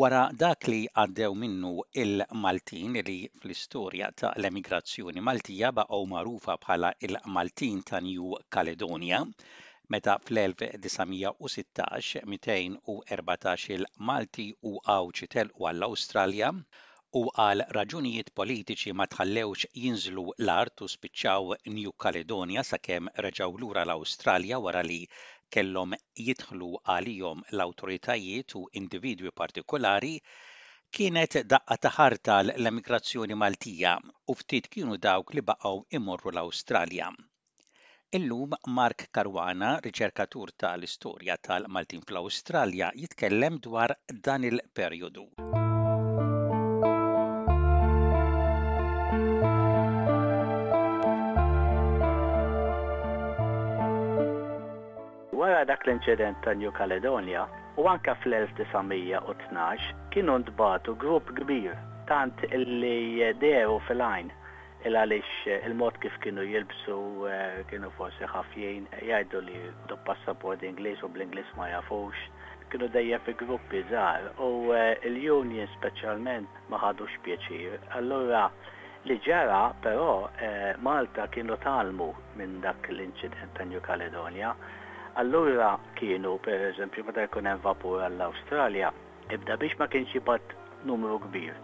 Wara dak li għaddew minnu l-Maltin li fl-istorja ta' l-emigrazzjoni Maltija baqgħu magħrufa bħala l-Maltin ta' New Caledonia, meta fl-1916 214-il Malti u Għawdxi telqu għall-Awstralja u għal raġunijiet politiċi ma tħallewx jinżlu l-art u spiċċaw New Caledonia sakemm reġgħu lura l-Awstralja wara li kellhom jidħlu għalihom l-awtoritajiet u individwi partikulari kienet daqqa ta' ħarta għall-emigrazzjoni Maltija u ftit kienu dawk li baqgħu jmorru l-Awstralja. Illum Mark Caruana, riċerkatur ta' l-istorja tal-Maltin fl-Awstralja jitkellem dwar dan il-perjodu. Wara dak l-inċident ta' New Caledonia, u anke fl-1912, kienu ntbagħtu grupp kbir tant li dehru fil-għajn il għaliex il-mod kif kienu jilbsu kienu forsi ħafjin, jgħidu li dub passaport Ingliż u bl-Ingliż ma jafux, kienu dejjem fi gruppi żgħar u l-unions speċjalment ma ħadux pjaċir. Allura li ġara però Malta kienu tgħallmu minn dak l-inċident ta' New Caledonia. Allura kienu, pereżempju, meta jkun hemm vapur għall-Awstralja, Ibda biex ma kienx jibgħat numru kbir,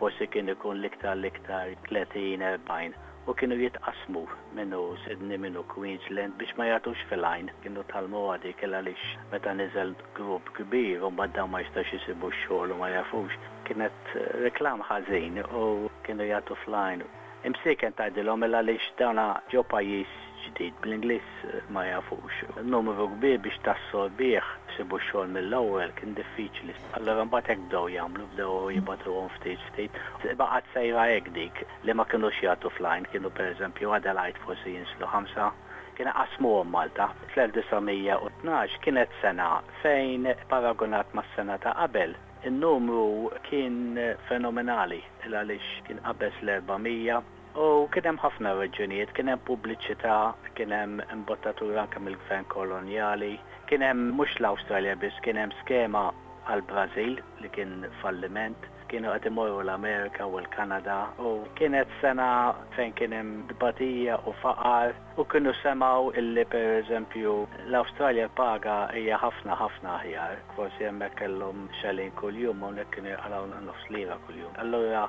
forsi kien ikun l-iktar l-iktar 30, 40, u kienu jitqassmu min hu Sydney, min hu Queensland biex ma jagħtux fil-għajn, kienu tgħallmuha dik il għaliex meta niżel grupp kbir u mbagħad dawn ma jistgħux isibu x-xogħol u ma jafux, kienet reklam ħażin u kienu jagħtu fl-għajn. Imsieken tgħidilhom il għaliex dawna ġew pajjiż ġdid bl-Ingliż ma jafux. Numru kbir biex tassorbih sibu xogħol mill-ewwel kien diffiċli. Allura mbagħad hekk bdew jagħmlu bdew jibgħatuhom ftit ftit. Baqgħet sejra hekk dik li ma kinux jagħtu fl-għajn kienu per eżempju Adelaide forsi jinslu ħamsa kien iqassmuhom Malta. Fl-1912 kienet sena fejn paragunat mas-sena ta' qabel, In-numru kien fenomenali il għaliex kien qabeż l-400 u kien hemm ħafna raġunijiet, kien hemm pubbliċità, kien hemm imbottatura anke mill-Gvern Kolonjali, kien hemm mhux l-Awstralja biss, kien hemm skema għall-Brażil li kien falliment, kienu qed imorru l-Amerika u l-Kanada u kienet sena fejn kien hemm tbatija u faqar. U kienu semgħu illi per eżempju l-Awstralja l-paga hija ħafna ħafna aħjar, forsi hemmhekk kellhom xellin kuljum, hawnhekk kienu jaqraw nofs lira kuljum. Allura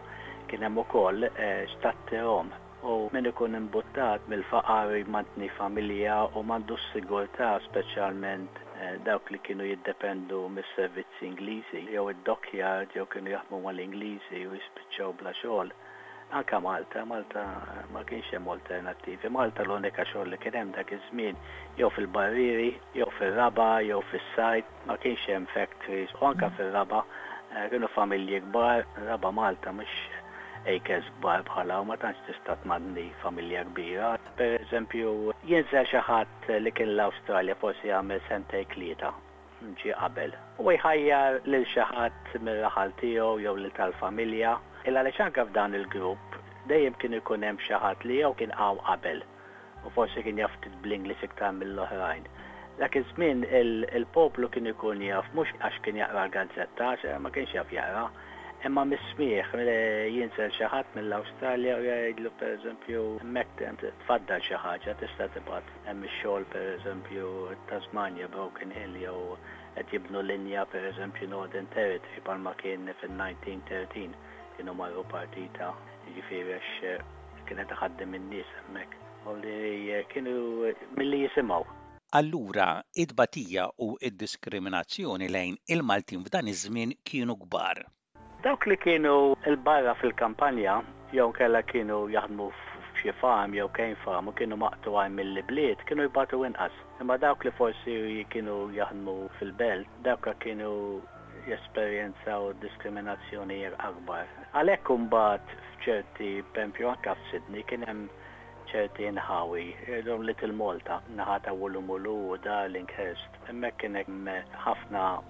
kien hemm ukoll x'tattihom. U min ikun imbuttat mill-faqar u jmantni familja u m'għandux sigurtà, speċjalment dawk li kienu jiddependu mis-servizzi Ingliżi jew id-dockyard jew kienu jaħdmu mal-Ingliżi u jispiċċaw bla xogħol. Anke Malta, Malta ma kienx hemm alternattivi. Malta l-unika xogħol li kien hemm dak iż-żmien jew fil-barrieri, jew fir-raba', jew fis-sajd, ma kienx hemm factories u anke fir-raba' kienu familji kbar, raba' Malta mhux acres kbar bħal hawn, ma tantx tista' tmandni familja kbira. Pereżempju, jien żar xi ħadd li kien l-Awstralja forsi jagħmel sentejn tlieta, mġie qabel. Huwa jħajjar lil xi ħadd mir-raħal tiegħu jew lil tal-familja, il-għaliex anke f'dan il-grupp dejjem kien ikun hemm xi ħadd li jew kien hawn qabel u forsi kien jaf ftit bl-Ingliż iktar mill-oħrajn. Dak iż-żmien il-poplu kien ikun jaf mhux għax kien jaqra l-gazzetta għax ma kienx jaf jaqra, imma mis-smigħ jinżel xi ħadd mill-Awstralja u jgħidlu pereżempju hemmhekk tfaddal xi ħaġa tista' tibgħat. Hemm ix-xogħol pereżempju t-Tasmania Broken Hill jew qed jibnu linja pereżempju Northern Territory bħalma kien fin-1913 kienu marru partita jiġifieri għax kienet iħaddem in-nies hemmhekk u li kienu milli jisimgħu. Allura t-tbatija u d-diskriminazzjoni lejn il-Maltin f'dan iż-żmien kienu kbar. Dawk li kienu 'l barra fil-kampanja, jew inkella kienu jaħdmu f'xi farm jew cane farm u kienu maqtugħin mill-ibliet, kienu jbatu inqas. Imma dawk li forsi kienu jaħdmu fil-belt, dawk kienu jesperjenzaw diskriminazzjoni akbar. Għalhekk imbagħad f'ċerti, pempju anke f'Sydney, kien hemm ċerti inħawi, Little Malta, naħa ta' Woolloomooloo u Darlinghurst, hemmhekk kien hemm ħafna